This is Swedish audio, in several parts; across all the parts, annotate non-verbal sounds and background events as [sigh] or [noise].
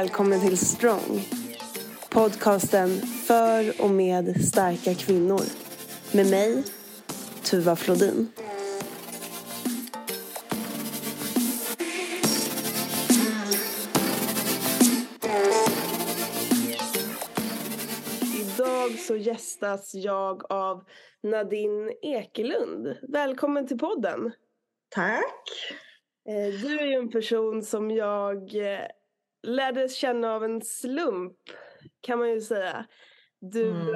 välkommen till Strong. Podcasten för och med starka kvinnor. Med mig, Tuva Flodin. Idag så gästas jag av Nadine Ekelund. Välkommen till podden. Tack. Eh, Du är ju en person som jag eh, lärde känna av en slump kan man ju säga. Du, Mm.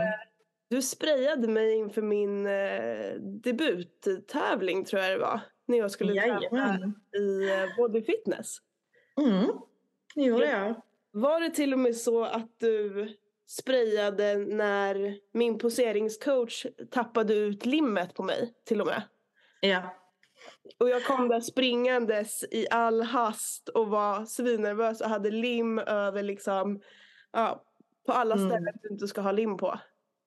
du sprayade mig inför min eh, debuttävling tror jag det var. När jag skulle tävla Jajamän. i eh, body fitness. Mm. Det gjorde jag. Var det till och med så att du sprayade när min poseringscoach tappade ut limmet på mig till och med? Ja. Och jag kom där springandes i all hast och var svinnervös och hade lim över liksom, ja, på alla Mm. ställen du inte ska ha lim på.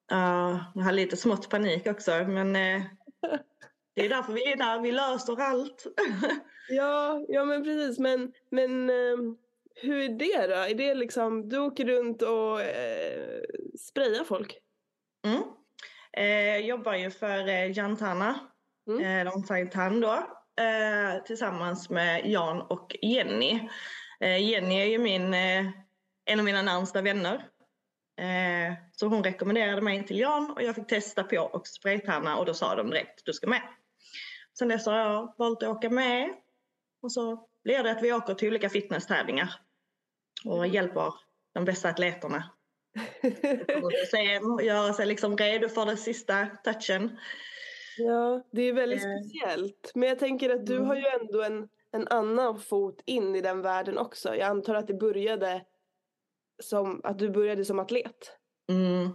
Ja, jag har lite smått panik också men eh, [laughs] det är därför vi är där. Vi löser allt. [laughs] Ja, ja men precis. Men, men ehm, hur är det då? Är det liksom, du åker runt och eh, sprayar folk? Mm. Eh, jobbar ju för eh, Jantarna, Mm. eh, Långside Tann då, eh, tillsammans med Jan och Jenny. Eh, Jenny är ju min, eh, en av mina närmsta vänner. Eh, så hon rekommenderade mig till Jan och jag fick testa på och spraytanna och då sa de direkt du ska med. Sen dess har jag valt att åka med och så blir det att vi åker till olika fitnesstävlingar och hjälper de bästa atleterna [laughs] och sen göra sig liksom redo för den sista touchen. Ja, det är väldigt Eh. speciellt. Men jag tänker att du Mm. har ju ändå en, en annan fot in i den världen också. Jag antar att det började som, att du började som atlet. Mm.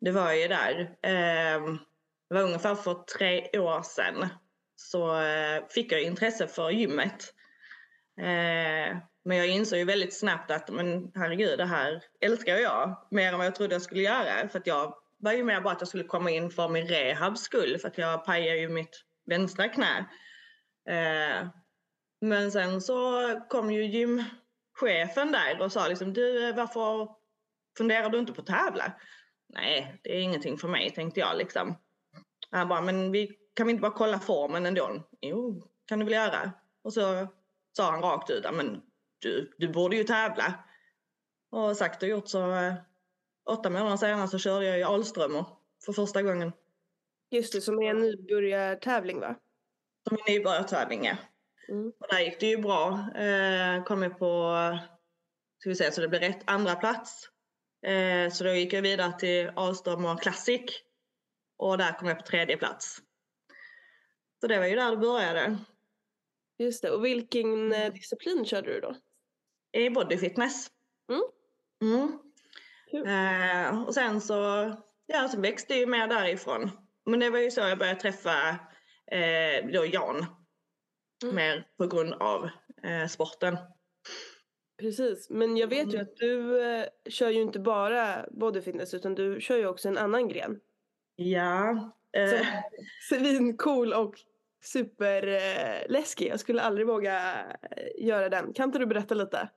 Det var ju där. ehm, det var ungefär för tre år sedan. Så eh, fick jag intresse för gymmet. Eh, men jag insåg ju väldigt snabbt att men herregud, det här älskar jag mer än vad jag trodde jag skulle göra. För att jag var ju mer bara att jag skulle komma in för min rehabs skull. För att jag pajade ju mitt vänstra knä. Eh, men sen så kom ju gymchefen där och sa liksom du varför funderar du inte på att tävla? Nej, det är ingenting för mig tänkte jag liksom. Han bara, men vi kan vi inte bara kolla formen ändå? Jo, kan du väl göra. Och så sa han rakt ut, men du, du borde ju tävla. Och sagt och gjort så eh, åtta månader senare så körde jag i Alströmer för första gången. Just det, som är en nybörjartävling va? Som en nybörjartävling ja. Mm. Och där gick det ju bra. Eh, kom jag på, ska vi säga så det blev rätt andra plats. Eh, så då gick jag vidare till Alströmer Classic. Och där kom jag på tredje plats. Så det var ju där det började. Just det, och vilken eh, disciplin körde du då? I body fitness. Mm. Mm. Eh, och sen så, ja, så växte ju mer därifrån. Men det var ju så jag började träffa eh, då Jan. Mm. Mer på grund av eh, sporten. Precis, men jag vet ju Mm. att du eh, kör ju inte bara bodyfitness utan du kör ju också en annan gren. Ja. Eh, Svincool och superläskig. Eh, jag skulle aldrig våga eh, göra den. Kan inte du berätta lite?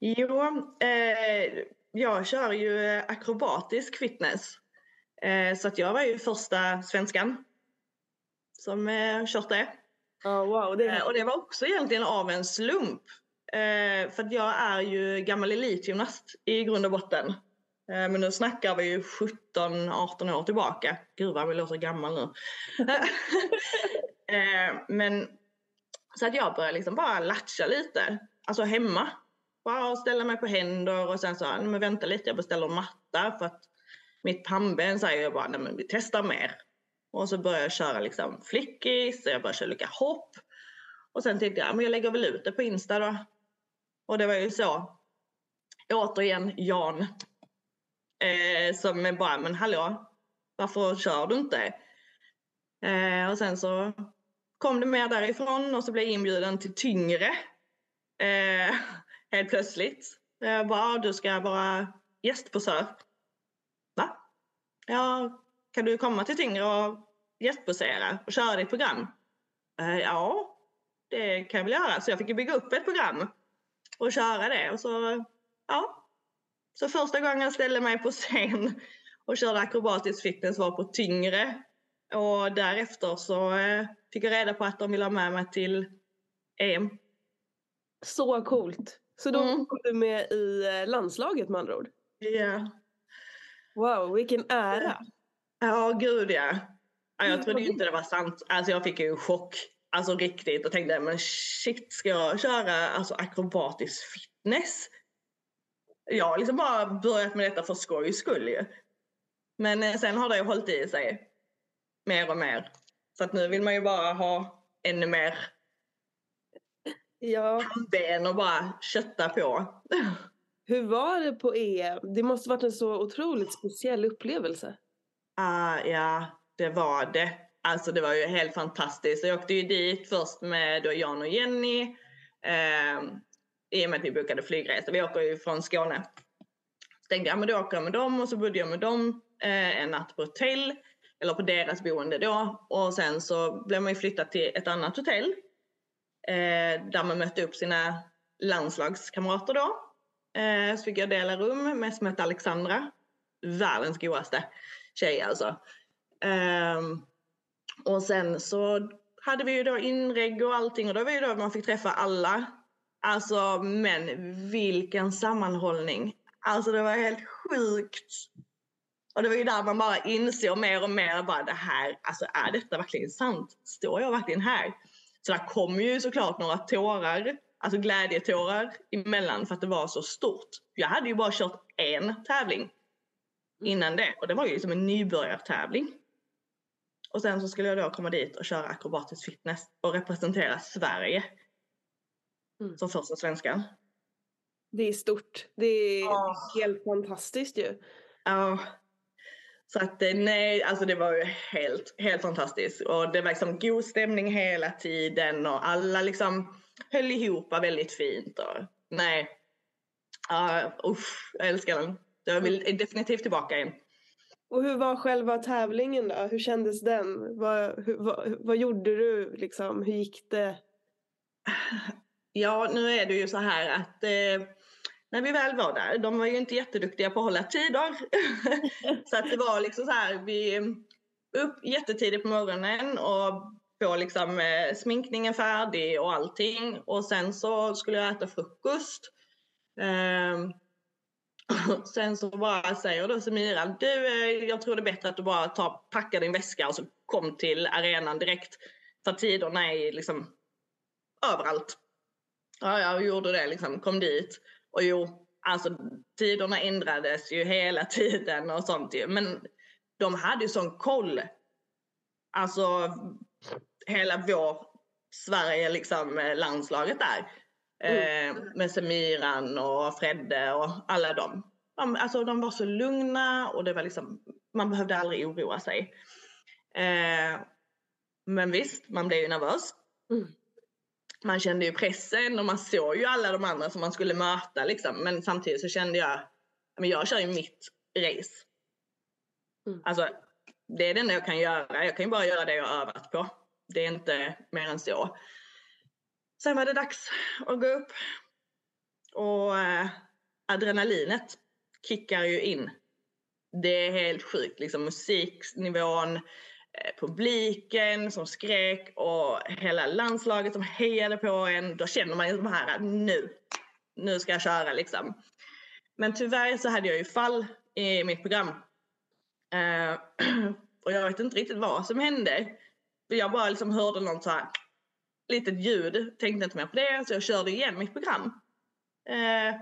Jo, eh, jag kör ju eh, akrobatisk fitness. Eh, så att jag var ju första svenskan som eh, kört det. Ja, wow. Det och det var också egentligen av en slump. För att jag är ju gammal elitgymnast i grund och botten. Men nu snackar vi ju 17-18 år tillbaka. Gud vad vi låter gammal nu. [laughs] men så att jag började liksom bara latcha lite. Alltså hemma. Bara ställa mig på händer och sen sa men vänta lite jag beställer en matta för att mitt pannben säger jag bara, nej men vi testar mer. Och så började jag köra liksom flickis, och jag började köra olika hopp. Och sen tänkte jag, men jag lägger väl ut det på Insta då. Och det var ju så, återigen Jan, eh, som är bara, men hallå, varför kör du inte? Eh, och sen så kom det mer därifrån och så blev jag inbjuden till tyngre. Eh, helt plötsligt. Jag bara, ah, du ska vara gästposör. Va? Ja, kan du komma till tyngre och gästposera och köra ditt program? Eh, ja, det kan jag väl göra. Så jag fick bygga upp ett program och köra det. Och så ja. Så första gången jag ställde mig på scen och körde akrobatisk fitness var på tyngre. Och därefter så eh, fick jag reda på att de ville ha med mig till EM. Så coolt. Så då Mm. kom du med i eh, landslaget med andra ord? Ja. Wow, vilken ära. Ja, gud ja. ja jag trodde inte det var sant. Alltså jag fick ju en chock. Alltså riktigt och tänkte men shit ska jag köra alltså akrobatisk fitness? Jag har liksom bara börjat med detta för skojs skull ju. Men eh, sen har det ju hållit i sig. Mer och mer. Så att nu vill man ju bara ha ännu mer Ja, ben och bara kötta på. hur var det på EM? Det måste varit en så otroligt speciell upplevelse. Ah, ja, det var det. Alltså det var ju helt fantastiskt. Jag åkte ju dit först med då Jan och Jenny. Eh, I och med att vi bokade flygresa. Vi åker ju från Skåne. Så tänkte jag, men då åker jag med dem och så bodde jag med dem eh, en natt på hotell. Eller på deras boende då. Och sen så blev man ju flyttad till ett annat hotell. Eh, där man mötte upp sina landslagskamrater då. Eh, så fick jag dela rum med som hette Alexandra. Världens godaste tjej alltså. Eh, och sen så hade vi ju då inreg och allting och då var ju då man fick träffa alla. Alltså men vilken sammanhållning. Alltså det var helt sjukt. Och det var ju där man bara insåg mer och mer bara det här, alltså är detta verkligen sant? Står jag verkligen här? Så där kom ju såklart några tårar, alltså glädjetårar emellan för att det var så stort. Jag hade ju bara kört en tävling innan det och det var ju liksom en nybörjartävling. Och sen så skulle jag då komma dit och köra akrobatisk fitness och representera Sverige. Mm. Som första svenskan. Det är stort. Det är Ja. helt fantastiskt ju. Ja. Så att eh, nej, alltså det var ju helt, helt fantastiskt. Och det var liksom god stämning hela tiden och alla liksom höll ihop väldigt fint. Och, nej. Ja, usch, jag älskar den. Jag vill definitivt tillbaka in. Och hur var själva tävlingen då? Hur kändes den? Vad, hur, vad, vad gjorde du liksom? Hur gick det? Ja, nu är det ju så här att eh, när vi väl var där, de var ju inte jätteduktiga på att hålla tider. [laughs] så att det var liksom så här, vi upp jättetidigt på morgonen och få liksom eh, sminkningen färdig och allting. Och sen så skulle jag äta frukost. Ehm, [laughs] sen så bara säger då Semira, du eh, jag tror det är bättre att du bara tar, packar din väska och så kom till arenan direkt. För tiderna är liksom överallt. Ja, jag gjorde det liksom, kom dit. Och jo, alltså tiderna ändrades ju hela [laughs] tiden och sånt ju. Men de hade ju sån koll. Alltså hela vår Sverige, liksom eh, landslaget där. Eh, med Semiran och Fredde och alla dem. De, alltså de var så lugna och det var liksom, man behövde aldrig oroa sig. Eh, men visst, man blev ju nervös. Mm. Man kände ju pressen och man såg ju alla de andra som man skulle möta liksom. Men samtidigt så kände jag, men jag kör ju mitt race. Mm. Alltså, det är det enda jag kan göra. Jag kan ju bara göra det jag har övat på. Det är inte mer än så. Sen var det dags att gå upp. Och eh, adrenalinet kickar ju in. Det är helt sjukt. Liksom musiknivån, Eh, publiken som skrek och hela landslaget som hejade på en. Då känner man ju de här, nu, nu ska jag köra liksom. Men tyvärr så hade jag ju fall i mitt program. Eh, [clears throat] och jag vet inte riktigt vad som hände. Jag bara liksom hörde något så här litet ljud, tänkte inte mer på det, så jag körde igen mitt program. Eh,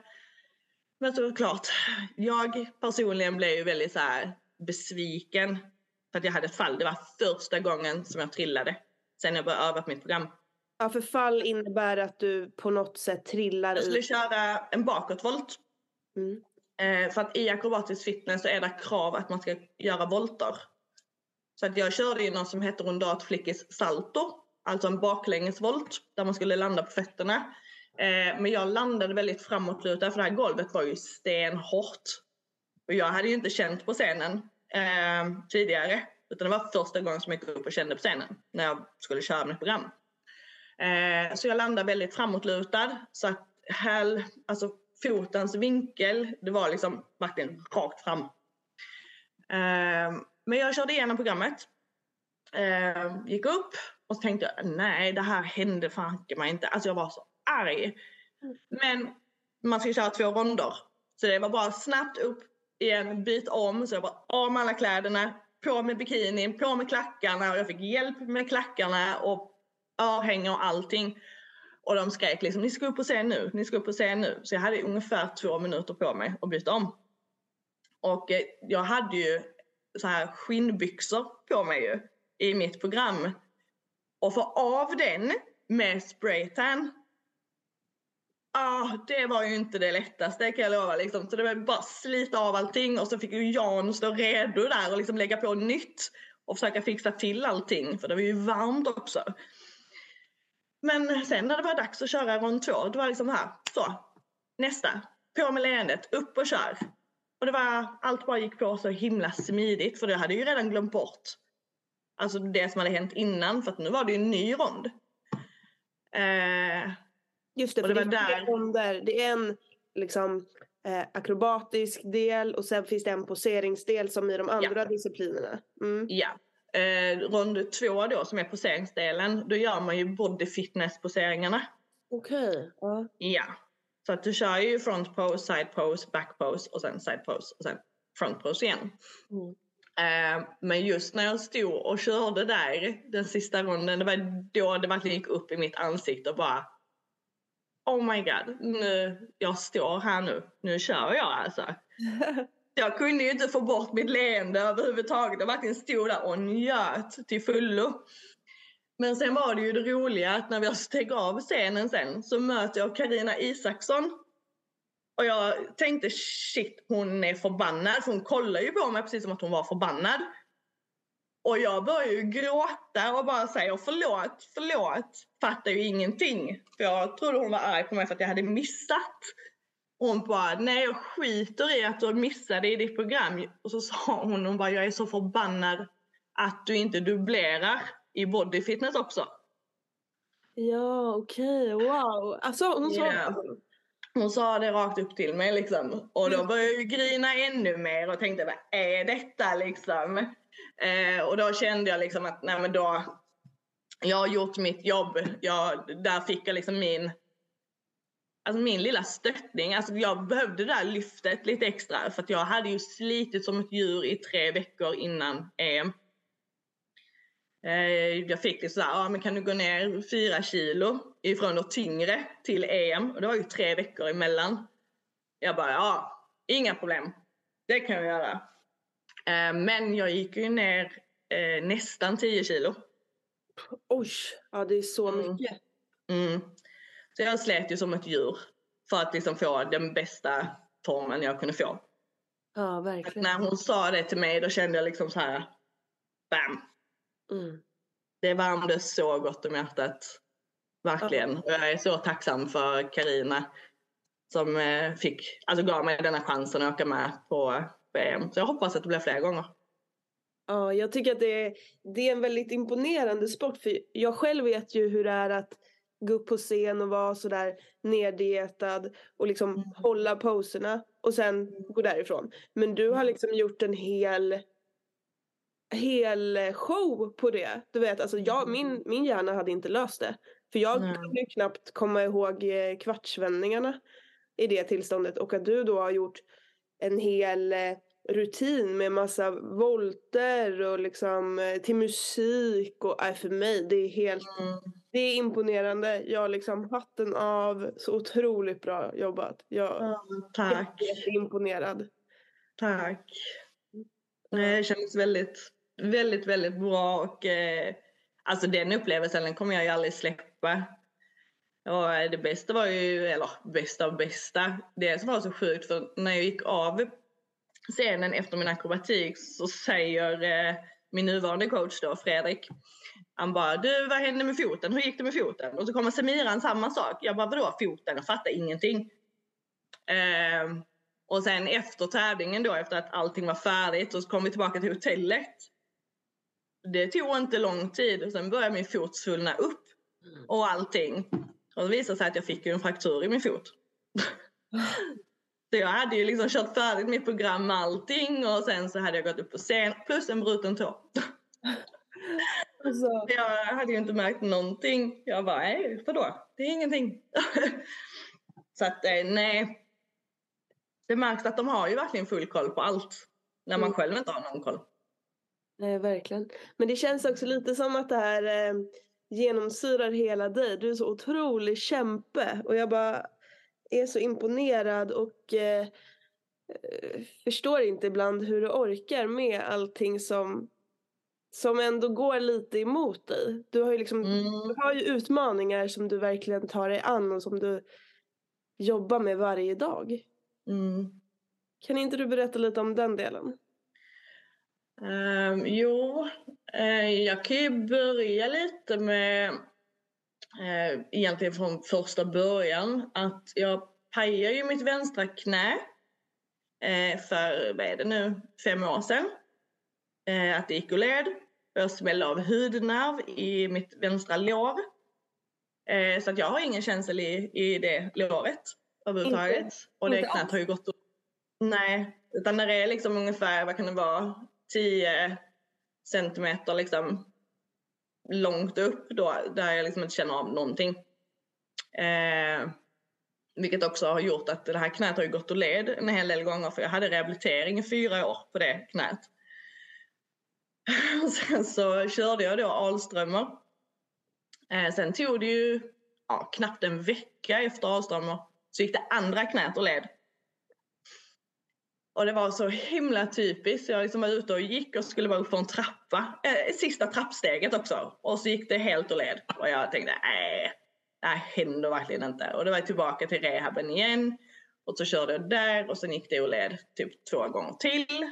men såklart, jag personligen blev ju väldigt så här besviken för att jag hade fall. Det var första gången som jag trillade sen jag började öva på mitt program. Ja, för fall innebär att du på något sätt trillar Jag skulle i... köra en bakåtvolt. Mm. Eh, för att i akrobatisk fitness så är det krav att man ska göra volter. Så att jag körde ju något som heter rundat flickis salto. Alltså en baklängesvolt där man skulle landa på fötterna. Eh, men jag landade väldigt framåtlutad för det här golvet var ju stenhårt. Och jag hade ju inte känt på scenen eh, tidigare. Utan det var första gången som jag gick upp och kände på scenen när jag skulle köra mitt program. Eh, så jag landade väldigt framåtlutad så att häl, alltså fotens vinkel, det var liksom verkligen rakt fram. Eh, men jag körde igenom programmet. Eh, gick upp och så tänkte jag, nej det här hände fanke mig inte. Alltså jag var så arg. Men man ska köra två ronder. Så det var bara snabbt upp igen, byt om. Så jag bara av med alla kläderna, på med bikinin, på med klackarna och jag fick hjälp med klackarna och örhängen och allting. Och de skrek liksom, ni ska upp och se nu, ni ska upp och se nu. Så jag hade ungefär två minuter på mig att byta om. Och eh, jag hade ju så här skinnbyxor på mig ju i mitt program. Och få av den med spraytan Ah, det var ju inte det lättaste kan jag lova. Liksom. Så det var bara slita av allting och så fick ju Jan stå redo där och liksom lägga på nytt och försöka fixa till allting för det var ju varmt också. Men sen när det var dags att köra rond två, det var liksom här, så, nästa, på med leendet, upp och kör. Och det var, allt bara gick på så himla smidigt för det hade ju redan glömt bort alltså det som hade hänt innan för att nu var det ju en ny rond. Eh, Just det, och det, var där... ronder. Det är en liksom eh, akrobatisk del och sen finns det en poseringsdel som i de andra ja. disciplinerna. Mm. Ja. Eh, rond två då som är poseringsdelen, då gör man ju body fitness poseringarna. Okej. Okay. Uh. Ja. Så att du kör ju front pose, side pose, back pose och sen side pose och sen front pose igen. Mm. Eh, men just när jag stod och körde där den sista ronden, det var då det verkligen gick upp i mitt ansikte och bara Oh my god, nu, jag står här nu, nu kör jag alltså. [laughs] Jag kunde ju inte få bort mitt leende överhuvudtaget. Jag verkligen stod där och njöt till fullo. Men sen var det ju det roliga att när vi steg av scenen sen så möter jag Karina Isaksson och jag tänkte shit, hon är förbannad. För hon kollade ju på mig precis som att hon var förbannad. Och jag började ju gråta och bara säga förlåt, förlåt. Fattar ju ingenting. För jag trodde hon var arg på mig för att jag hade missat. Och hon bara, nej jag skiter i att du missade i ditt program. Och så [laughs] sa hon, hon bara, jag är så förbannad att du inte dubblerar i bodyfitness också. Ja, okej, okay, wow. Alltså hon sa yeah. Hon sa det rakt upp till mig liksom. Och då mm. började jag grina ännu mer och tänkte vad är detta liksom? Eh, och då kände jag liksom att nej men då, jag har gjort mitt jobb. Jag, där fick jag liksom min, alltså min lilla stöttning. Alltså jag behövde det där lyftet lite extra för att jag hade ju slitit som ett djur i tre veckor innan EM. Eh, jag fick lite sådär, ja men kan du gå ner fyra kilo ifrån något tyngre till EM? Och det var ju tre veckor emellan. Jag bara, ja, inga problem. Det kan jag göra. Eh, men jag gick ju ner eh, nästan 10 kilo. Oj, ja det är så mm. mycket. Mm. Så jag slet ju som ett djur för att liksom få den bästa formen jag kunde få. Ja, verkligen. Att när hon sa det till mig då kände jag liksom så här, bam, Mm. Det värmde så gott om hjärtat. Verkligen. Och jag är så tacksam för Karina som eh, fick, alltså gav mig denna chansen att åka med på. Så jag hoppas att det blir fler gånger. Ja, jag tycker att det är, det är en väldigt imponerande sport. För jag själv vet ju hur det är att gå upp på scen och vara sådär neddietad och liksom mm. hålla poserna och sen gå därifrån. Men du har mm. liksom gjort en hel hel show på det. Du vet, alltså jag, mm. min, min hjärna hade inte löst det. För jag Nej. kunde knappt komma ihåg eh, kvartsvändningarna i det tillståndet. Och att du då har gjort en hel eh, rutin med massa volter och liksom eh, till musik och äh, för mig det är helt mm. det är imponerande. Jag liksom hatten av så otroligt bra jobbat. Jag mm, tack. är imponerad. Tack. Det känns väldigt väldigt, väldigt bra och eh, alltså den upplevelsen den kommer jag ju aldrig släppa. Och det bästa var ju, eller bästa och bästa, det som var så sjukt för när jag gick av scenen efter min akrobatik så säger eh, min nuvarande coach då, Fredrik, han bara, du vad hände med foten? Hur gick det med foten? Och så kommer Semiran samma sak. Jag bara, vadå foten? Jag fattar ingenting. Eh, och sen efter tävlingen då, efter att allting var färdigt, så kom vi tillbaka till hotellet det tog inte lång tid och sen började min fot svullna upp mm. och allting. Och det visade sig att jag fick en fraktur i min fot. Så jag hade ju liksom kört färdigt mitt program med allting och sen så hade jag gått upp på scen plus en bruten tå. Alltså. Jag hade ju inte märkt någonting. Jag bara, nej vadå? Det är ingenting. så att eh, nej. Det märks att de har ju verkligen full koll på allt. När man mm. själv inte har någon koll. Nej, verkligen. Men det känns också lite som att det här eh, genomsyrar hela dig. Du är så otrolig kämpe och jag bara är så imponerad och eh, eh, förstår inte ibland hur du orkar med allting som som ändå går lite emot dig. Du har ju, liksom, mm. du har ju utmaningar som du verkligen tar dig an och som du jobbar med varje dag. Mm. Kan inte du berätta lite om den delen? Um, jo, jag kan ju börja lite med uh, egentligen från första början att jag pajade ju mitt vänstra knä uh, för, vad är det nu, fem år sedan. Att det gick ur led. Jag smällde av hudnerv i mitt vänstra lår. Så att jag har ingen känsel i, i det låret överhuvudtaget. Inte, och det knät har ju gått Nej, utan när det är liksom ungefär, vad kan det vara, 10 centimeter liksom långt upp då, där jag liksom inte känner av någonting. Eh, vilket också har gjort att det här knät har ju gått och led en hel del gånger för jag hade rehabilitering i fyra år på det knät. Och sen så körde jag då Alströmer. Eh, sen tog det ju ja, knappt en vecka efter Alströmer så gick det andra knät och led. Och det var så himla typiskt. Jag liksom var ute och gick och skulle vara upp en trappa. Eh, sista trappsteget också. Och så gick det helt och led. Och jag tänkte, nej, det här händer verkligen inte. Och då var jag tillbaka till rehaben igen. Och så körde jag där och sen gick det och led typ två gånger till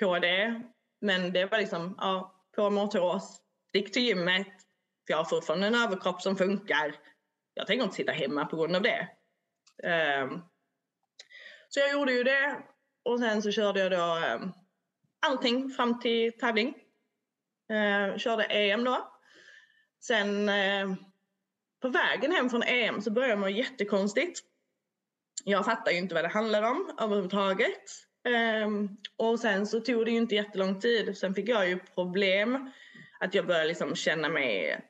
på det. Men det var liksom, ja, på motoros. Gick till gymmet. För jag har fortfarande en överkropp som funkar. Jag tänker inte sitta hemma på grund av det. Um, så jag gjorde ju det och sen så körde jag då eh, allting fram till tävling. Eh, körde EM då. Sen eh, på vägen hem från EM så började jag må jättekonstigt. Jag fattade ju inte vad det handlade om överhuvudtaget. Ehm, och sen så tog det ju inte jättelång tid. Sen fick jag ju problem. Att jag började liksom känna mig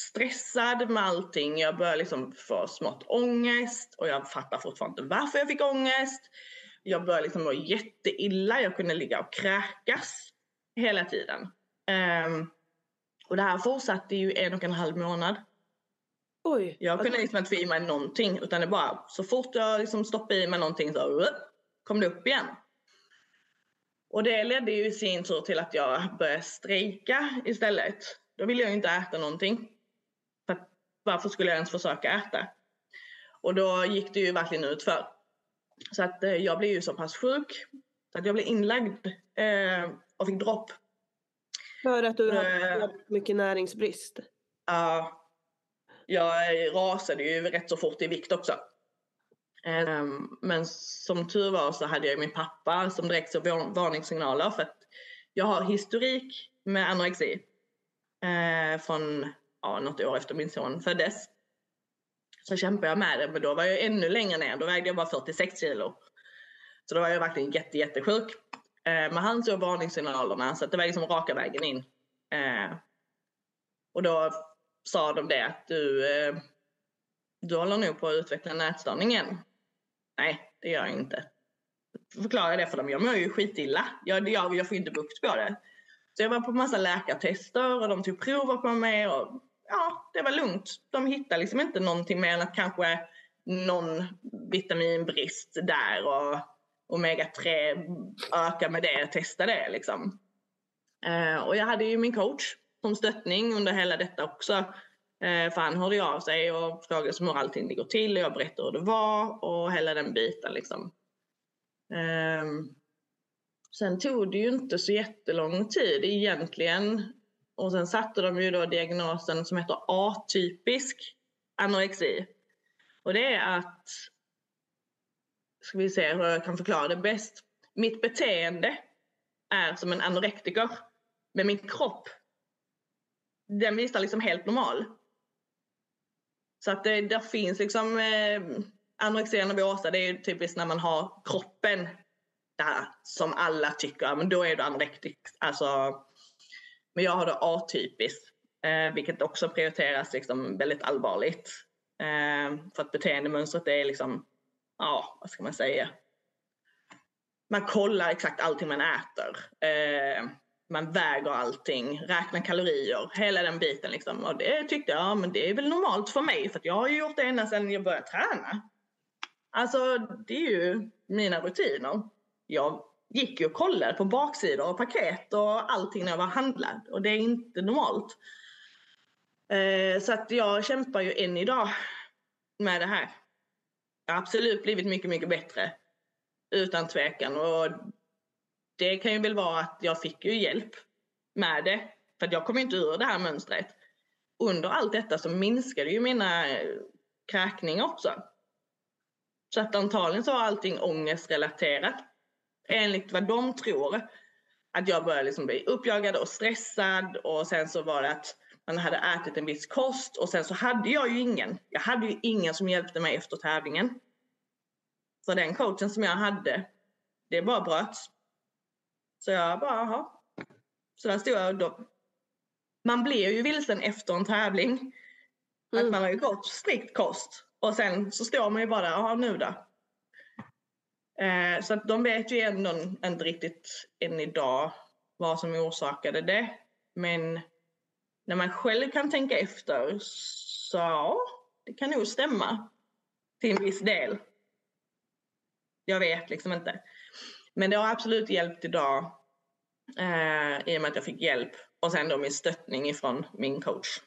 stressad med allting. Jag började liksom få smått ångest och jag fattar fortfarande inte varför jag fick ångest. Jag började liksom må jätteilla. Jag kunde ligga och kräkas hela tiden. Um, och det här fortsatte ju en och en halv månad. Oj. Jag kunde liksom inte få i mig någonting utan det bara så fort jag liksom stoppade i mig någonting så kom det upp igen. Och det ledde ju i sin tur till att jag började strejka istället. Då ville jag inte äta någonting. För varför skulle jag ens försöka äta? Och då gick det ju verkligen ut för. Så att eh, jag blev ju så pass sjuk så att jag blev inlagd eh, och fick dropp. För att du hade eh, mycket näringsbrist? Ja. jag rasade ju rätt så fort i vikt också. Eh, men som tur var så hade jag min pappa som direkt såg varningssignaler för att jag har historik med anorexi. Eh, från ja, något år efter min son föddes. Så kämpade jag med det, men då var jag ännu längre ner. Då vägde jag bara 46 kilo. Så då var jag verkligen jätte, jättesjuk. Eh, men han såg varningssignalerna så det var liksom raka vägen in. Eh, och då sa de det att du, eh, du håller nog på att utveckla en ätstörning igen. Nej, det gör jag inte. Förklarade det för dem. Jag mår ju skitilla. Jag, jag, jag får inte bukt på det. Så jag var på massa läkartester och de tog prover på mig och ja, det var lugnt. De hittade liksom inte någonting mer än att kanske någon vitaminbrist där och omega-3 öka med det, testa det liksom. Eh, och jag hade ju min coach som stöttning under hela detta också. Eh, för han hörde av sig och frågade hur allting går till och jag berättade hur det var och hela den biten liksom. Eh, sen tog det ju inte så jättelång tid egentligen och sen satte de ju då diagnosen som heter atypisk anorexi. Och det är att, ska vi se hur jag kan förklara det bäst. Mitt beteende är som en anorektiker. Men min kropp, den visar liksom helt normal. Så att det där finns liksom, eh, anorexia nervosa det är ju typiskt när man har kroppen där som alla tycker, men då är du anorektisk. Alltså, men jag har då atypiskt, eh, vilket också prioriteras liksom väldigt allvarligt. Eh, för att beteendemönstret är liksom, ja, vad ska man säga? Man kollar exakt allting man äter. Eh, man väger allting, räknar kalorier, hela den biten liksom. Och det tyckte jag, ja, men det är väl normalt för mig för jag har ju gjort det ända sedan jag började träna. Alltså det är ju mina rutiner. Jag gick ju och kollade på baksidor och paket och allting när jag var handlad och det är inte normalt. Eh, så att jag kämpar ju än idag med det här. Jag har absolut blivit mycket, mycket bättre. Utan tvekan. Och det kan ju väl vara att jag fick ju hjälp med det. För att jag kom inte ur det här mönstret. Under allt detta så minskade ju mina eh, kräkningar också. Så att antagligen så var allting ångestrelaterat. Enligt vad de tror. Att jag började liksom bli uppjagad och stressad och sen så var det att man hade ätit en viss kost och sen så hade jag ju ingen. Jag hade ju ingen som hjälpte mig efter tävlingen. Så den coachen som jag hade, det bara bröts. Så jag bara, jaha. Så där stod jag och då. Man blir ju vilsen efter en tävling. Mm. Att man har ju gått strikt kost. Och sen så står man ju bara jaha nu då. Eh, så att de vet ju ändå inte riktigt än idag vad som orsakade det. Men när man själv kan tänka efter så ja, det kan nog stämma till en viss del. Jag vet liksom inte. Men det har absolut hjälpt idag eh, i och med att jag fick hjälp och sen då min stöttning ifrån min coach.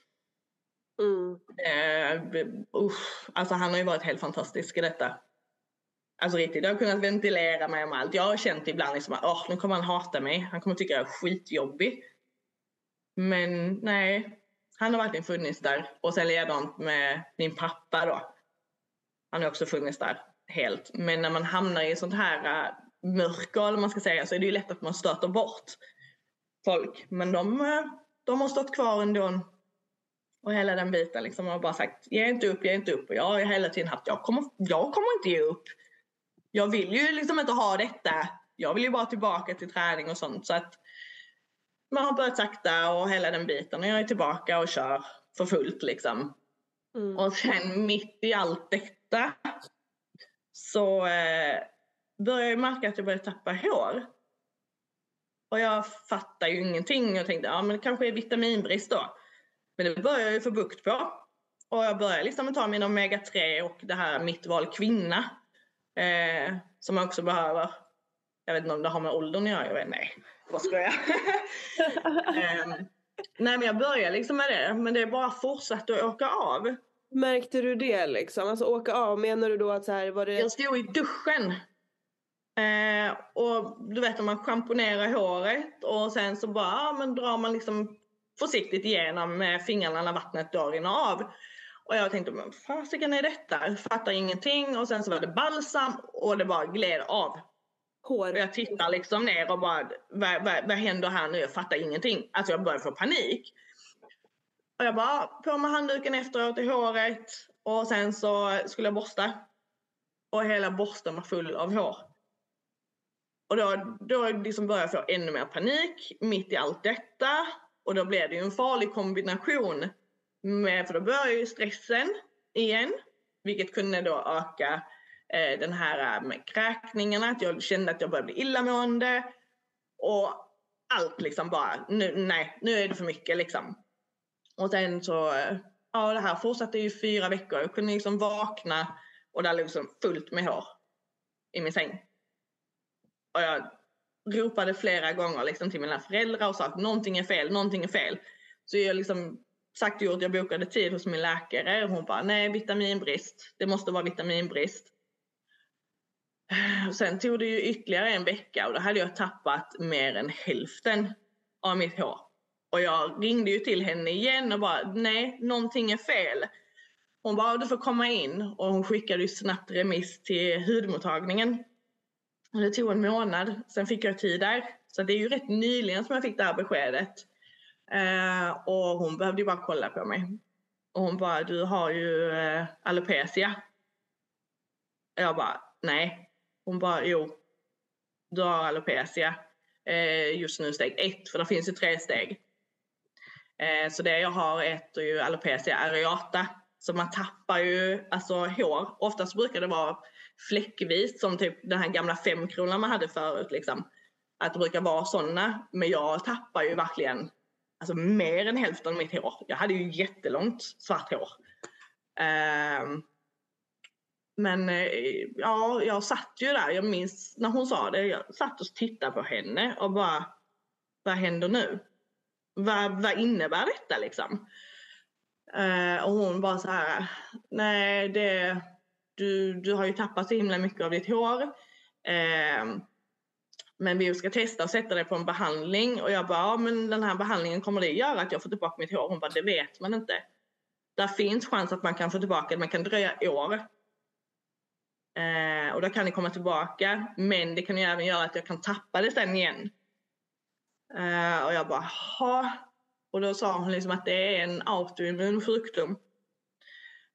Mm. Eh, usch, alltså han har ju varit helt fantastisk i detta. Alltså riktigt, jag har kunnat ventilera mig om allt. Jag har känt ibland liksom att oh, nu kommer han hata mig. Han kommer tycka jag är skitjobbig. Men nej, han har verkligen funnits där. Och sen likadant med min pappa då. Han har också funnits där helt. Men när man hamnar i sånt här uh, mörker, eller man ska säga, så är det ju lätt att man stöter bort folk. Men de, äh, de har stått kvar ändå. Och hela den biten liksom Och bara sagt, ge inte upp, ge inte upp. Och jag har hela tiden haft, jag kommer, jag kommer inte ge upp. Jag vill ju liksom inte ha detta. Jag vill ju bara tillbaka till träning och sånt. Så att man har börjat sakta och hela den biten. Och jag är tillbaka och kör för fullt liksom. Mm. Och sen mitt i allt detta så eh, började jag märka att jag började tappa hår. Och jag fattar ju ingenting och tänkte ja men det kanske är vitaminbrist då. Men det började jag ju få bukt på. Och jag började liksom ta min omega-3 och det här mitt val kvinna. Eh, som jag också behöver. Jag vet inte om det har med åldern att göra, jag vet nej. Vad ska jag? um, [laughs] nej men jag började liksom med det, men det är bara fortsatt att åka av. Märkte du det liksom? Alltså åka av, menar du då att så här var det? Jag stod i duschen. Eh, och du vet om man schamponerar håret och sen så bara ja, men drar man liksom försiktigt igenom med fingrarna när vattnet då rinner av. Och jag tänkte, men fasiken är detta? Jag fattar ingenting. Och sen så var det balsam och det bara gled av. Hår. Och jag tittar liksom ner och bara, vad, vad, vad händer här nu? Jag fattar ingenting. Alltså jag börjar få panik. Och jag bara, på med handduken efteråt i håret. Och sen så skulle jag borsta. Och hela borsten var full av hår. Och då, då liksom började jag få ännu mer panik mitt i allt detta. Och då blev det ju en farlig kombination. Med, för då började ju stressen igen. Vilket kunde då öka eh, den här eh, med kräkningarna. Att jag kände att jag började bli illamående. Och allt liksom bara, nu, nej, nu är det för mycket liksom. Och sen så, eh, ja det här fortsatte i fyra veckor. Jag kunde liksom vakna och det låg liksom fullt med hår i min säng. Och jag ropade flera gånger liksom till mina föräldrar och sa att någonting är fel, någonting är fel. Så jag liksom sagt och gjort, jag bokade tid hos min läkare och hon bara nej vitaminbrist, det måste vara vitaminbrist. Eh, sen tog det ju ytterligare en vecka och då hade jag tappat mer än hälften av mitt hår. Och jag ringde ju till henne igen och bara, nej, någonting är fel. Hon bara, du får komma in. Och hon skickade ju snabbt remiss till hudmottagningen. Och det tog en månad, sen fick jag tid där. Så det är ju rätt nyligen som jag fick det här beskedet. Eh, och hon behövde ju bara kolla på mig. Och hon bara, du har ju eh, alopecia. Jag bara, nej. Hon bara, jo. Du har alopecia. Eh, just nu steg ett, för det finns ju tre steg. Eh, så det jag har heter ju alopecia areata. Så man tappar ju alltså hår. Oftast brukar det vara fläckvis som typ den här gamla femkronan man hade förut. Liksom. Att det brukar vara sådana. Men jag tappar ju verkligen alltså, mer än hälften av mitt hår. Jag hade ju jättelångt svart hår. Uh, men eh, ja, jag satt ju där. Jag minns när hon sa det. Jag satt och tittade på henne och bara, vad händer nu? Vad, vad innebär detta liksom? Uh, och hon bara så här, nej det, du, du har ju tappat så himla mycket av ditt hår. Uh, men vi ska testa och sätta det på en behandling. Och jag bara, ja men den här behandlingen kommer det göra att jag får tillbaka mitt hår? Hon bara, det vet man inte. Där finns chans att man kan få tillbaka det, man kan dröja år. Eh, och då kan det komma tillbaka. Men det kan ju även göra att jag kan tappa det sen igen. Eh, och jag bara, ha. Och då sa hon liksom att det är en autoimmun sjukdom.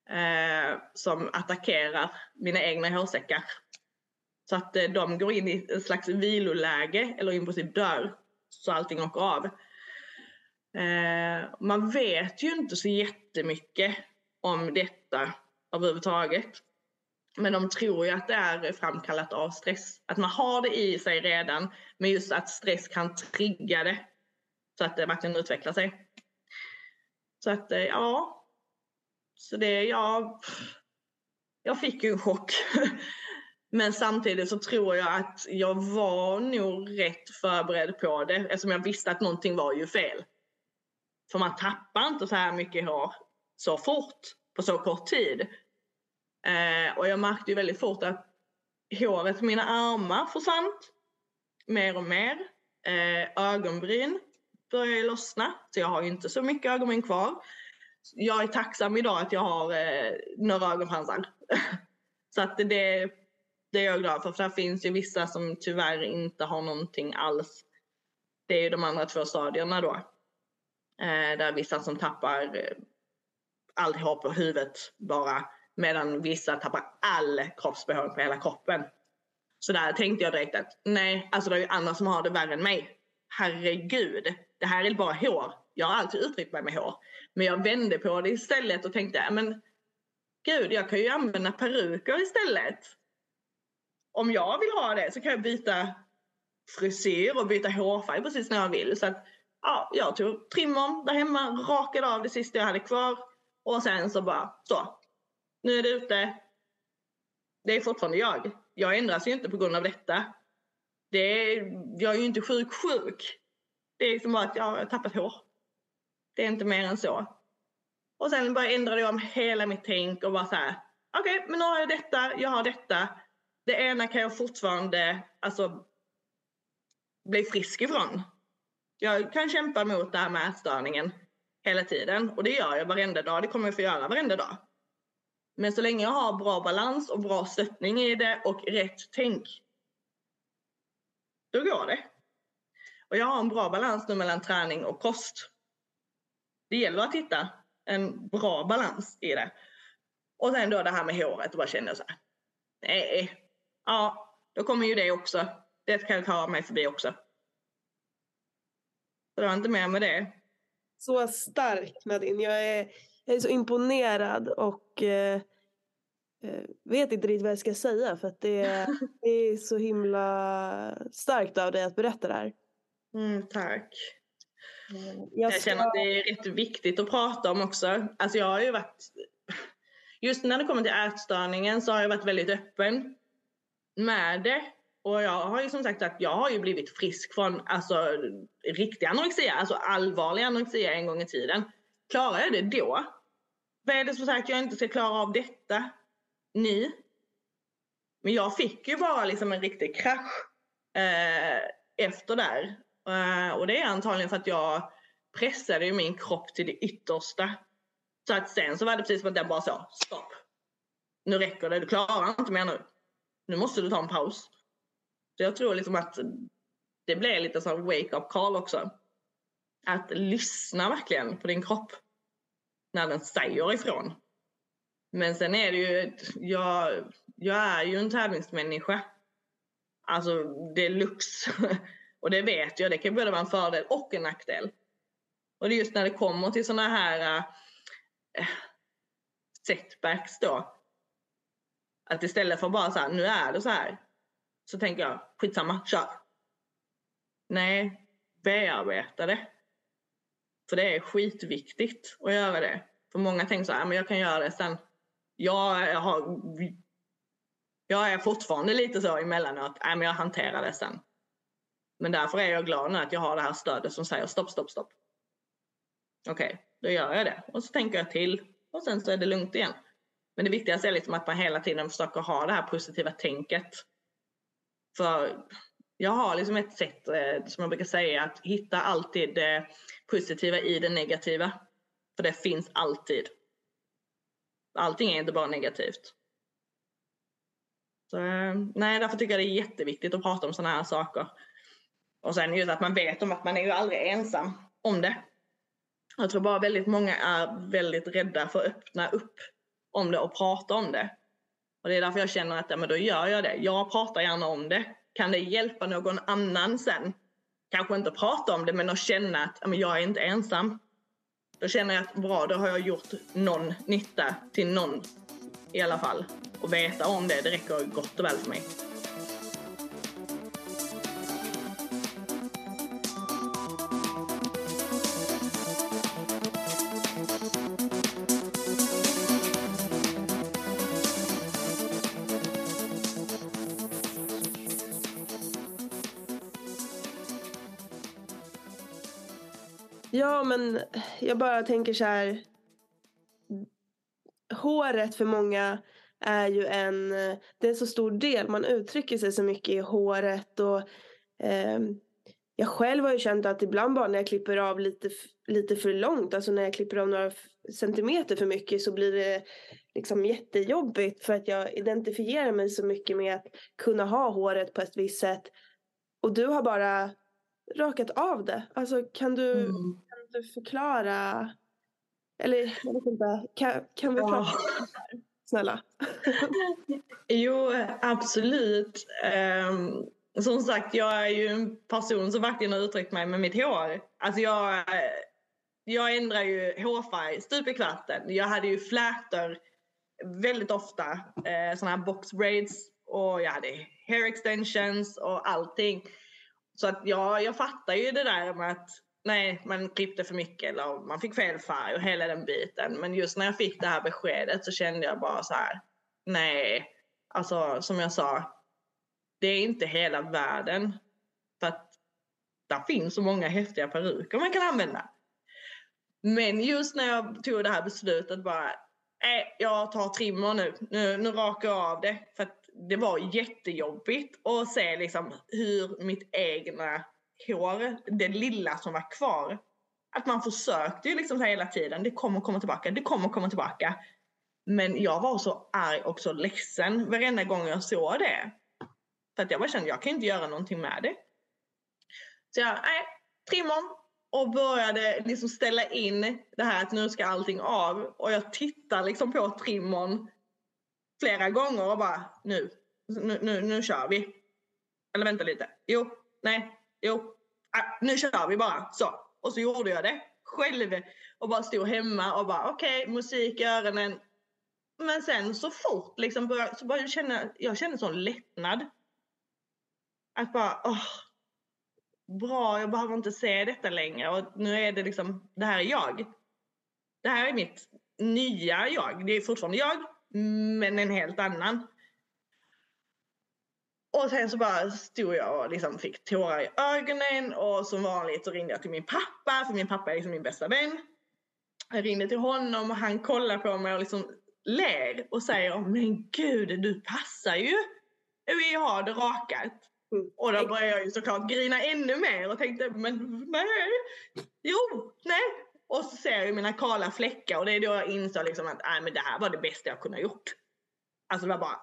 eh, som attackerar mina egna hårsäckar. Så att eh, de går in i ett slags viloläge eller i princip dör. Så allting åker av. Eh, man vet ju inte så jättemycket om detta överhuvudtaget. Men de tror ju att det är framkallat av stress. Att man har det i sig redan, men just att stress kan trigga det. Så att det verkligen utvecklar sig. Så att eh, ja. Så det, ja. Jag fick ju en chock. [laughs] Men samtidigt så tror jag att jag var nog rätt förberedd på det eftersom jag visste att någonting var ju fel. För man tappar inte så här mycket hår så fort på så kort tid. Eh, och jag märkte ju väldigt fort att håret på mina armar försvann mer och mer. Eh, ögonbryn började lossna, så jag har ju inte så mycket ögonbryn kvar. Jag är tacksam idag att jag har eh, några ögonfransar. [laughs] så att det, det är jag glad för, för det finns ju vissa som tyvärr inte har någonting alls. Det är ju de andra två stadierna då. Eh, där vissa som tappar eh, allt hår på huvudet bara Medan vissa tappar all kroppsbehåring på hela kroppen. Så där tänkte jag direkt att nej, alltså det är ju andra som har det värre än mig. Herregud, det här är bara hår. Jag har alltid uttryckt mig med hår. Men jag vände på det istället och tänkte, men gud, jag kan ju använda peruker istället. Om jag vill ha det så kan jag byta frisyr och byta hårfärg precis när jag vill. Så att, ja, jag tog trimmern där hemma, rakade av det sista jag hade kvar och sen så bara så, nu är det ute. Det är fortfarande jag. Jag ändras ju inte på grund av detta. Det är, jag är ju inte sjuk sjuk. Det är liksom bara att jag har tappat hår. Det är inte mer än så. Och sen bara ändrade jag om hela mitt tänk och bara så här. Okej, okay, men nu har jag detta, jag har detta. Det ena kan jag fortfarande alltså, bli frisk ifrån. Jag kan kämpa mot det här med ätstörningen hela tiden och det gör jag varenda dag. Det kommer jag få göra varenda dag. Men så länge jag har bra balans och bra stöttning i det och rätt tänk, då går det. Och jag har en bra balans nu mellan träning och kost. Det gäller att hitta en bra balans i det. Och sen då det här med håret, och bara känner jag så här, nej, ja, då kommer ju det också. Det kan jag ta mig förbi också. Så det var inte mer med det. Så starkt Nadine. Jag är jag är så imponerad och eh, eh, vet inte riktigt vad jag ska säga för att det, [laughs] det är så himla starkt av dig att berätta det här. Mm, tack. Eh, jag, ska... jag, känner att det är rätt viktigt att prata om också. Alltså jag har ju varit, just när det kommer till ätstörningen så har jag varit väldigt öppen med det. Och jag har ju som sagt att jag har ju blivit frisk från alltså, riktig anorexia, alltså allvarlig anorexia en gång i tiden. Klarar jag det då? Vad är det som sagt att jag inte ska klara av detta nu? Men jag fick ju bara liksom en riktig krasch eh, efter där. Eh, och det är antagligen för att jag pressade min kropp till det yttersta. Så att sen så var det precis som att den bara sa stopp. Nu räcker det, du klarar inte mer nu. Nu måste du ta en paus. Så jag tror liksom att det blir lite som wake-up call också. Att lyssna verkligen på din kropp när den säger ifrån. Men sen är det ju, jag, jag är ju en tävlingsmänniska. Alltså deluxe. [laughs] Och det vet jag, det kan både vara en fördel och en nackdel. Och det är just när det kommer till sådana här äh, setbacks då. Att istället för bara så här, nu är det så här. Så tänker jag, skitsamma, kör. Nej, bearbeta det. För det är skitviktigt att göra det. För många tänker så här, men jag kan göra det sen. Jag, har, jag är fortfarande lite så emellanåt, nej men jag hanterar det sen. Men därför är jag glad nu att jag har det här stödet som säger stopp, stopp, stopp. Okej, okay, då gör jag det. Och så tänker jag till och sen så är det lugnt igen. Men det viktigaste är liksom att man hela tiden försöker ha det här positiva tänket. För jag har liksom ett sätt eh, som jag brukar säga att hitta alltid det positiva i det negativa. För det finns alltid. Allting är inte bara negativt. Så, eh, nej, därför tycker jag det är jätteviktigt att prata om sådana här saker. Och sen just att man vet om att man är ju aldrig ensam om det. Jag tror bara väldigt många är väldigt rädda för att öppna upp om det och prata om det. Och det är därför jag känner att ja, men då gör jag det. Jag pratar gärna om det. Kan det hjälpa någon annan sen? Kanske inte prata om det men att känna att ja, men jag är inte ensam. Då känner jag att bra, då har jag gjort någon nytta till någon i alla fall. Och veta om det, det räcker gott och väl för mig. Ja, men jag bara tänker så här. Håret för många är ju en, det är en så stor del. Man uttrycker sig så mycket i håret och eh, jag själv har ju känt att ibland bara när jag klipper av lite, lite för långt, alltså när jag klipper av några centimeter för mycket så blir det liksom jättejobbigt för att jag identifierar mig så mycket med att kunna ha håret på ett visst sätt. Och du har bara rakat av det. Alltså kan du, mm du förklara? Eller jag vet inte, kan, kan vi prata om det här? Snälla. [laughs] jo, absolut. Um, som sagt, jag är ju en person som verkligen har uttryckt mig med mitt hår. Alltså jag, jag ändrar ju hårfärg stup i kvarten. Jag hade ju flätor väldigt ofta, eh, sådana här box braids och jag hade hair extensions och allting. Så att ja, jag fattar ju det där med att nej, man klippte för mycket eller man fick fel färg och hela den biten. Men just när jag fick det här beskedet så kände jag bara så här, nej, alltså som jag sa, det är inte hela världen. För att där finns så många häftiga peruker man kan använda. Men just när jag tog det här beslutet bara, nej, jag tar trimmer nu. nu, nu rakar jag av det. För att det var jättejobbigt att se liksom hur mitt egna hår, det lilla som var kvar, att man försökte ju liksom hela tiden, det kommer komma tillbaka, det kommer komma tillbaka. Men jag var så arg och så ledsen varenda gång jag såg det. För att jag bara kände, jag kan inte göra någonting med det. Så jag, nej, trimmern och började liksom ställa in det här att nu ska allting av. Och jag tittar liksom på trimmern flera gånger och bara nu, nu, nu, nu kör vi. Eller vänta lite. Jo, nej, jo, äh, nu kör vi bara. Så. Och så gjorde jag det själv och bara stod hemma och bara okej, okay, musik i öronen. Men sen så fort liksom började, så började jag känna, jag kände sån lättnad. Att bara, åh, bra, jag behöver inte se detta längre och nu är det liksom, det här är jag. Det här är mitt nya jag. Det är fortfarande jag, men en helt annan. Och sen så bara stod jag och liksom fick tårar i ögonen och som vanligt så ringde jag till min pappa, för min pappa är liksom min bästa vän. Jag ringde till honom och han kollar på mig och liksom ler och säger men gud du passar ju vi har det rakat. Mm. Och då började jag ju såklart grina ännu mer och tänkte men nej, jo, nej, och så ser jag mina kala fläckar och det är då jag insåg liksom att nej, men det här var det bästa jag kunde ha gjort. Alltså det var bara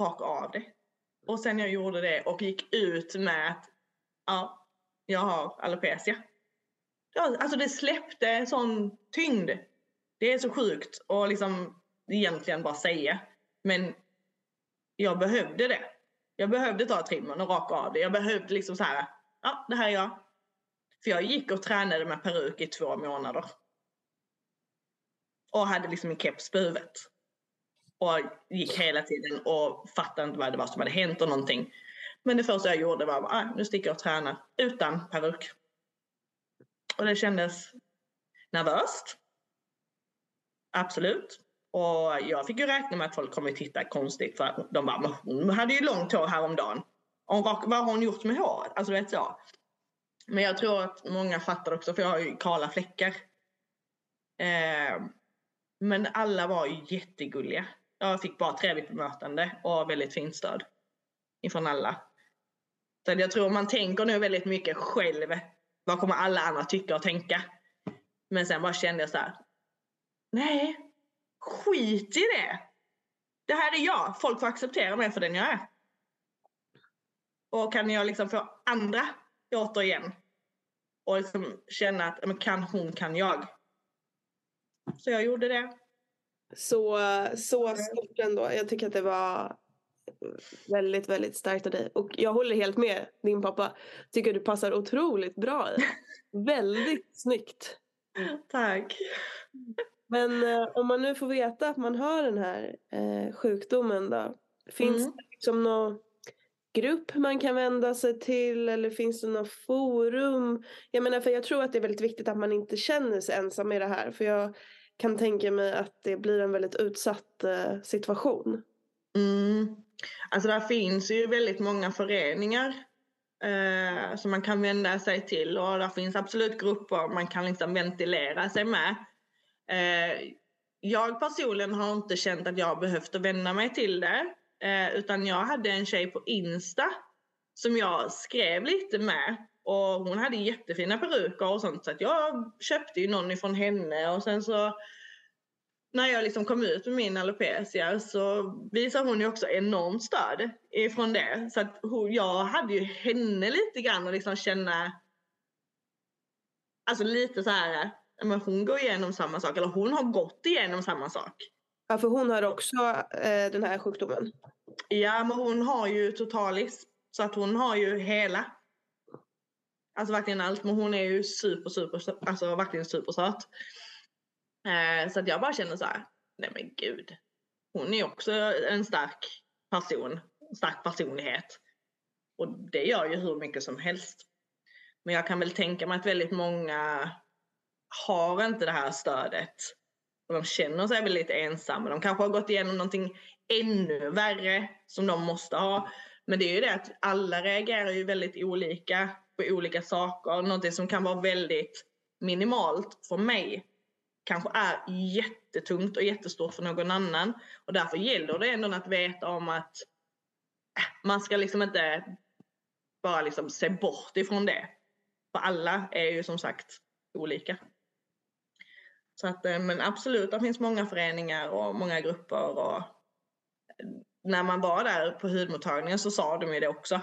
raka av det. Och sen jag gjorde det och gick ut med att ja, jag har alopecia. Ja, alltså det släppte sån tyngd. Det är så sjukt och liksom egentligen bara säga. Men jag behövde det. Jag behövde ta trimmen och raka av det. Jag behövde liksom så här, ja det här är jag. För jag gick och tränade med peruk i två månader. Och hade liksom en keps på huvudet. Och gick hela tiden och fattade inte vad det var som hade hänt och någonting. Men det första jag gjorde var att ah, nu sticker jag och tränar utan peruk. Och det kändes nervöst. Absolut. Och jag fick ju räkna med att folk kommer titta konstigt för de bara, men hon hade ju långt hår häromdagen. Hon, vad har hon gjort med håret? Alltså vet jag. Men jag tror att många fattar också för jag har ju kala fläckar. Eh, men alla var ju jättegulliga. Jag fick bara trevligt bemötande och väldigt fint stöd. Ifrån alla. Så jag tror man tänker nu väldigt mycket själv. Vad kommer alla andra tycka och tänka? Men sen bara kände jag så här. Nej, skit i det. Det här är jag. Folk får acceptera mig för den jag är. Och kan jag liksom få andra återigen och liksom känna att men kan hon kan jag. Så jag gjorde det. Så, så stort ändå. Jag tycker att det var väldigt, väldigt starkt av dig. Och jag håller helt med din pappa. Tycker du passar otroligt bra i. [laughs] väldigt snyggt. Tack. Men eh, om man nu får veta att man har den här eh, sjukdomen då. Finns mm. det liksom någon grupp man kan vända sig till eller finns det något forum? Jag menar för jag tror att det är väldigt viktigt att man inte känner sig ensam i det här. För jag kan tänka mig att det blir en väldigt utsatt eh, situation. Mm. Alltså där finns ju väldigt många föreningar eh, som man kan vända sig till och där finns absolut grupper man kan liksom ventilera sig med. Eh, jag personligen har inte känt att jag behövt att vända mig till det eh, utan jag hade en tjej på Insta som jag skrev lite med och hon hade jättefina peruker och sånt så att jag köpte ju någon ifrån henne och sen så när jag liksom kom ut med min alopecia så visade hon ju också enormt stöd ifrån det. Så att hon, jag hade ju henne lite grann och liksom känna Alltså lite så här, men hon går igenom samma sak eller hon har gått igenom samma sak. Ja för hon har också eh, den här sjukdomen. Ja men hon har ju totalis. Så att hon har ju hela. Alltså verkligen allt men hon är ju super super, alltså verkligen supersöt. Eh, så att jag bara känner så här, nej men gud. Hon är också en stark person, stark personlighet. Och det gör ju hur mycket som helst. Men jag kan väl tänka mig att väldigt många har inte det här stödet. Och de känner sig väldigt ensamma. De kanske har gått igenom någonting ännu värre som de måste ha. Men det är ju det att alla reagerar ju väldigt olika på olika saker. Någonting som kan vara väldigt minimalt för mig kanske är jättetungt och jättestort för någon annan. Och därför gäller det ändå att veta om att äh, man ska liksom inte bara liksom se bort ifrån det. För alla är ju som sagt olika. Så att, eh, men absolut, det finns många föreningar och många grupper. Och eh, när man var där på hudmottagningen så sa de ju det också.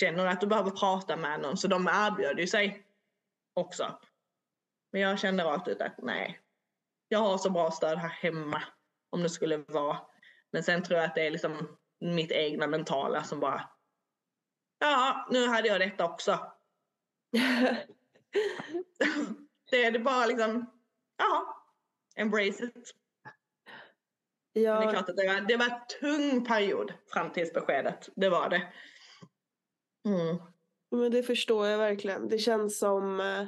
Känner att du behöver prata med någon? Så de erbjöd ju sig också. Men jag kände rakt ut att nej, jag har så bra stöd här hemma om det skulle vara. Men sen tror jag att det är liksom mitt egna mentala som bara Ja, nu hade jag detta också. [laughs] det är det bara liksom, ja, embrace it. Ja. Det är klart att det var, det var en tung period fram till beskedet. Det var det. Mm. Men det förstår jag verkligen. Det känns som eh,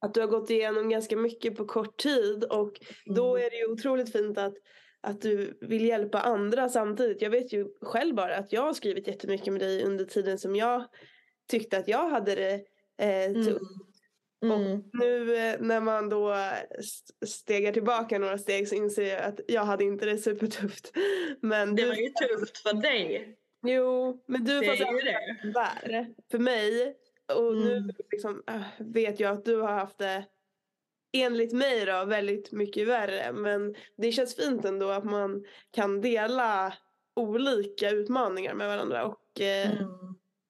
att du har gått igenom ganska mycket på kort tid och då mm. är det ju otroligt fint att, att du vill hjälpa andra samtidigt. Jag vet ju själv bara att jag har skrivit jättemycket med dig under tiden som jag tyckte att jag hade det eh, tufft. Mm. Mm. Och nu eh, när man då stegar tillbaka några steg så inser jag att jag hade inte det supertufft. [laughs] Men det var ju tufft för dig. Jo, men du det får ju det. För mig och mm. nu liksom, äh, vet jag att du har haft det enligt mig då väldigt mycket värre. Men det känns fint ändå att man kan dela olika utmaningar med varandra. Och eh, mm.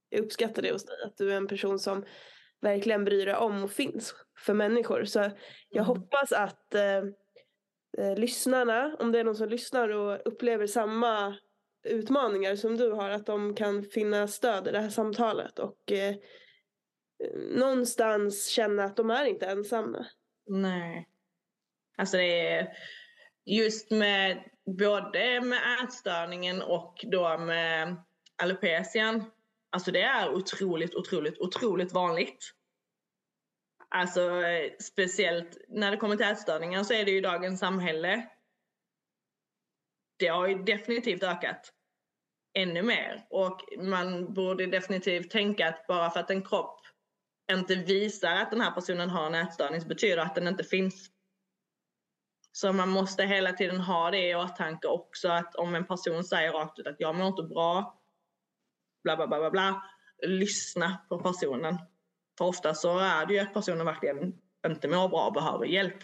jag uppskattar det hos dig. Att du är en person som verkligen bryr dig om och finns för människor. Så jag mm. hoppas att eh, eh, lyssnarna, om det är någon som lyssnar och upplever samma utmaningar som du har, att de kan finna stöd i det här samtalet och eh, någonstans känna att de är inte ensamma. Nej. Alltså det är just med både med ätstörningen och då med alopecian. Alltså det är otroligt, otroligt, otroligt vanligt. Alltså speciellt när det kommer till ätstörningar så är det ju dagens samhälle. Det har ju definitivt ökat ännu mer och man borde definitivt tänka att bara för att en kropp inte visar att den här personen har en ätstörning så betyder det att den inte finns. Så man måste hela tiden ha det i åtanke också att om en person säger rakt ut att jag mår inte bra, bla bla bla bla bla, lyssna på personen. För ofta så är det ju att personen verkligen inte mår bra och behöver hjälp.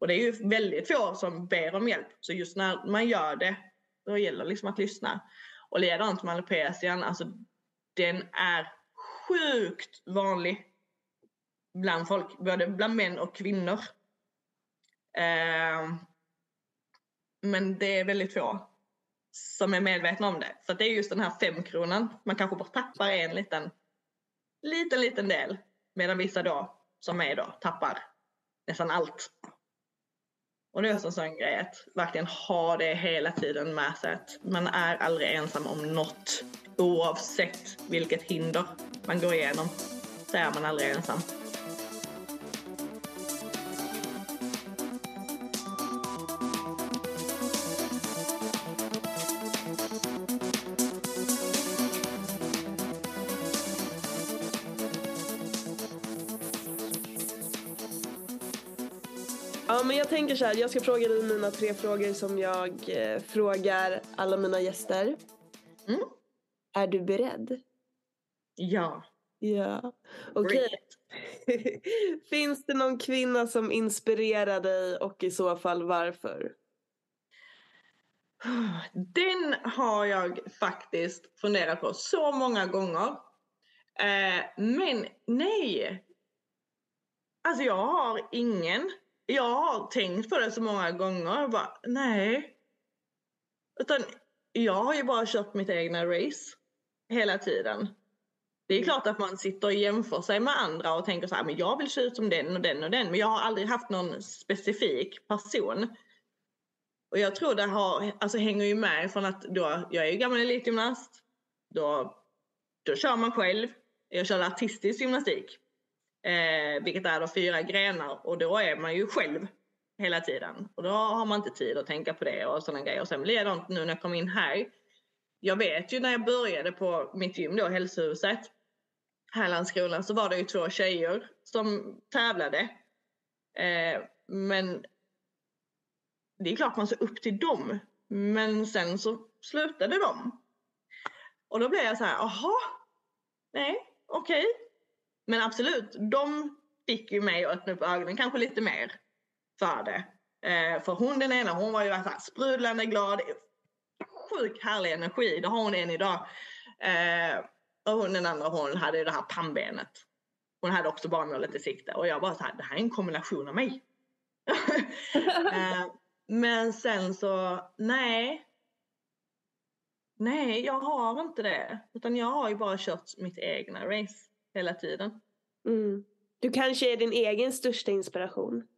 Och det är ju väldigt få som ber om hjälp. Så just när man gör det, då gäller det liksom att lyssna. Och likadant med alopecian, alltså den är sjukt vanlig bland folk, både bland män och kvinnor. Eh, men det är väldigt få som är medvetna om det. Så det är just den här femkronan, man kanske bara tappar en liten, liten, liten del. Medan vissa då, som är då, tappar nästan allt. Och det är också en sån grej att verkligen ha det hela tiden med sig att man är aldrig ensam om något. Oavsett vilket hinder man går igenom så är man aldrig ensam. Tänker så här, jag ska fråga dig mina tre frågor som jag eh, frågar alla mina gäster. Mm. Är du beredd? Ja. Ja. Okej. [laughs] Finns det någon kvinna som inspirerar dig och i så fall varför? [sighs] Den har jag faktiskt funderat på så många gånger. Eh, men nej. Alltså jag har ingen. Jag har tänkt på det så många gånger. Bara, nej. Utan jag har ju bara kört mitt egna race. Hela tiden. Det är klart att man sitter och jämför sig med andra och tänker så här, men jag vill se ut som den och den och den. Men jag har aldrig haft någon specifik person. Och jag tror det har, alltså hänger ju med från att då, jag är ju gammal elitgymnast. Då, då kör man själv. Jag körde artistisk gymnastik. Eh, vilket är då fyra grenar och då är man ju själv hela tiden. Och då har man inte tid att tänka på det och sådana grejer. Och sen blir det nu när jag kom in här. Jag vet ju när jag började på mitt gym då, hälsohuset. Här i Landskrona så var det ju två tjejer som tävlade. Eh, men det är klart man ser upp till dem. Men sen så slutade de. Och då blev jag så här, aha, nej, okej. Okay. Men absolut, de fick ju mig att öppna upp ögonen kanske lite mer för det. Eh, för hon den ena, hon var ju så här sprudlande glad, sjukt härlig energi, det har hon än idag. Eh, och hon den andra, hon hade ju det här pannbenet. Hon hade också barnmålet i sikte och jag bara så här, det här är en kombination av mig. [laughs] eh, men sen så, nej. Nej, jag har inte det. Utan jag har ju bara kört mitt egna race hela tiden. Mm. Du kanske är din egen största inspiration?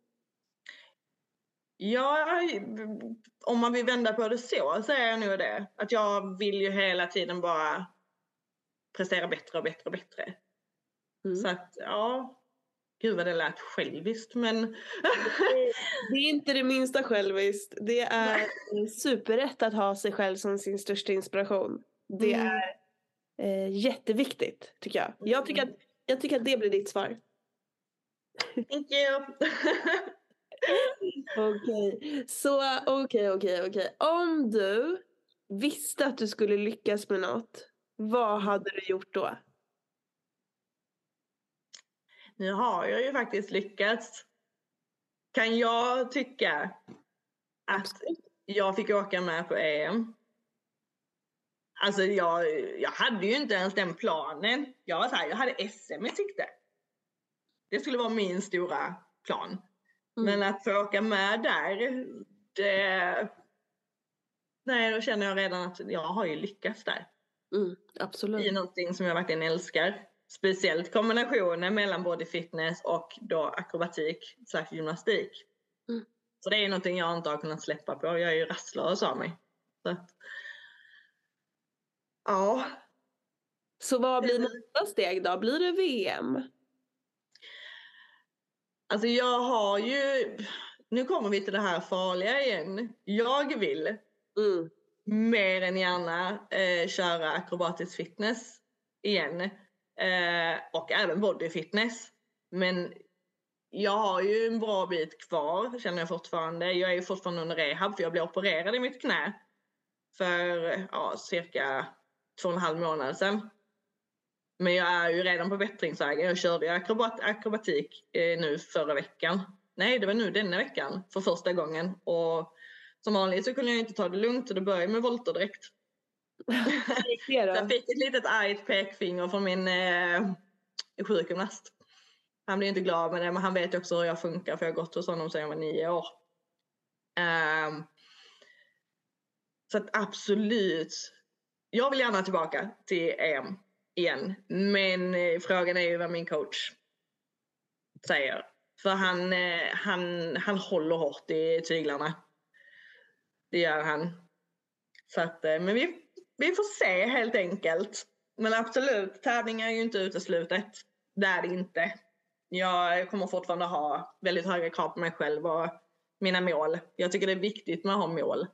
Ja, om man vill vända på det så, så är jag nog det. Att jag vill ju hela tiden bara prestera bättre och bättre och bättre. Mm. Så att, ja. Gud vad det lät själviskt men... [laughs] det är inte det minsta själviskt. Det är superrätt att ha sig själv som sin största inspiration. Det mm. är eh, jätteviktigt tycker jag. Jag tycker, att, jag tycker att det blir ditt svar. Thank you! [laughs] Okej, så okej, okay, okej, okay, okej. Okay. Om du visste att du skulle lyckas med något, vad hade du gjort då? Nu har jag ju faktiskt lyckats. Kan jag tycka att jag fick åka med på EM. Alltså jag, jag hade ju inte ens den planen. Jag var så här, jag hade SM i sikte. Det skulle vara min stora plan. Mm. Men att få åka med där, det... Nej, då känner jag redan att jag har ju lyckats där. Mm, absolut. I någonting som jag verkligen älskar. Speciellt kombinationen mellan body fitness och då akrobatik slash gymnastik. Mm. Så det är någonting jag inte har kunnat släppa på. Jag är ju rastlös av mig. Så ja. Så vad blir nästa steg då? Blir det VM? Alltså jag har ju, nu kommer vi till det här farliga igen. Jag vill Mm. mer än gärna eh, köra akrobatisk fitness igen. Eh, och även body fitness. Men jag har ju en bra bit kvar känner jag fortfarande. Jag är ju fortfarande under rehab för jag blev opererad i mitt knä. För ja, cirka två och en halv månad sedan. Men jag är ju redan på bättringsvägen. Jag körde akrobat, akrobatik eh, nu förra veckan. Nej, det var nu denna veckan för första gången. Och som vanligt så kunde jag inte ta det lugnt och det började med volter direkt. [laughs] Jag fick ett litet argt pekfinger från min eh, sjukgymnast. Han blir inte glad med det men han vet också hur jag funkar för jag har gått hos honom sedan jag var nio år. Ehm, så att absolut. Jag vill gärna tillbaka till EM igen. Men eh, frågan är ju vad min coach säger. För han, eh, han, han håller hårt i tyglarna. Det gör han. Så att, eh, men vi, vi får se helt enkelt. Men absolut, tävlingar är ju inte uteslutet. Det är det inte. Jag kommer fortfarande ha väldigt höga krav på mig själv och mina mål. Jag tycker det är viktigt med att ha mål.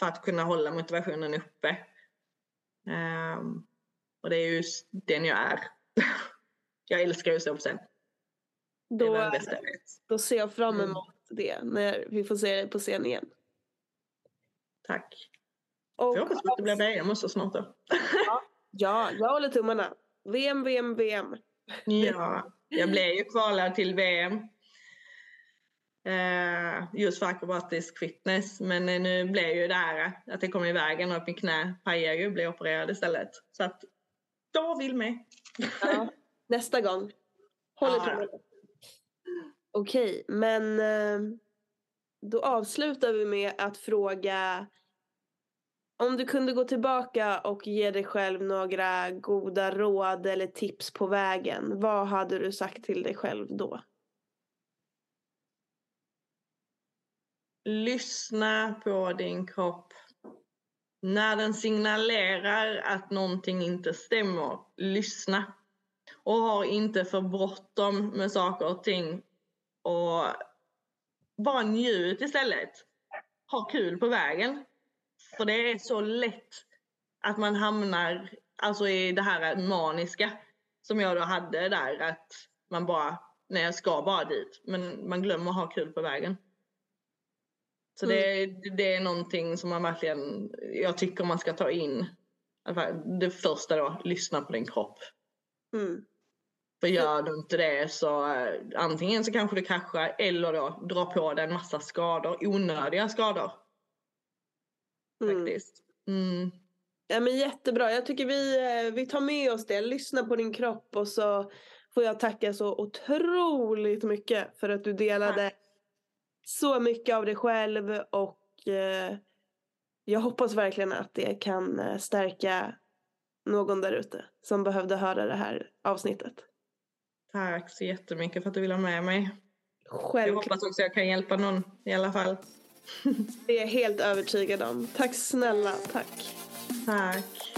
För att kunna hålla motivationen uppe. Ehm, och det är just den jag är. [laughs] jag älskar ju på scen. Det är Då, det bästa jag vet. då ser jag fram Mm. emot det när vi får se dig på scen igen. Tack. Och, Jag hoppas att det blir VM också snart då. ja, jag håller tummarna. VM, VM, VM. Ja, jag blev ju kvalad till VM. Eh, just för akrobatisk fitness. Men nu blev ju det här att det kom i vägen och att mitt knä pajade ju blev opererad istället. Så att jag vill med. Ja, nästa gång. Håller Ja. tummarna. Okej, men eh, då avslutar vi med att fråga om du kunde gå tillbaka och ge dig själv några goda råd eller tips på vägen. Vad hade du sagt till dig själv då? Lyssna på din kropp. När den signalerar att någonting inte stämmer, lyssna. Och ha inte för bråttom med saker och ting. Och bara njut istället. Ha kul på vägen. För det är så lätt att man hamnar alltså i det här maniska som jag då hade där att man bara, nej jag ska bara dit. Men man glömmer att ha kul på vägen. Så det, det är någonting som man verkligen, jag tycker man ska ta in. Det första då, lyssna på din kropp. Mm. För gör du inte det så eh, antingen så kanske du kraschar eller då drar på dig en massa skador, onödiga skador Mm. faktiskt. Mm. Ja, men jättebra. Jag tycker vi, eh, vi tar med oss det. Lyssna på din kropp och så får jag tacka så otroligt mycket för att du delade så mycket av dig själv och eh, jag hoppas verkligen att det kan eh, stärka någon där ute som behövde höra det här avsnittet. Tack så jättemycket för att du vill ha med mig. Jag Självklart, hoppas också jag kan hjälpa någon i alla fall. det är jag helt övertygad om. Tack snälla, tack. Tack.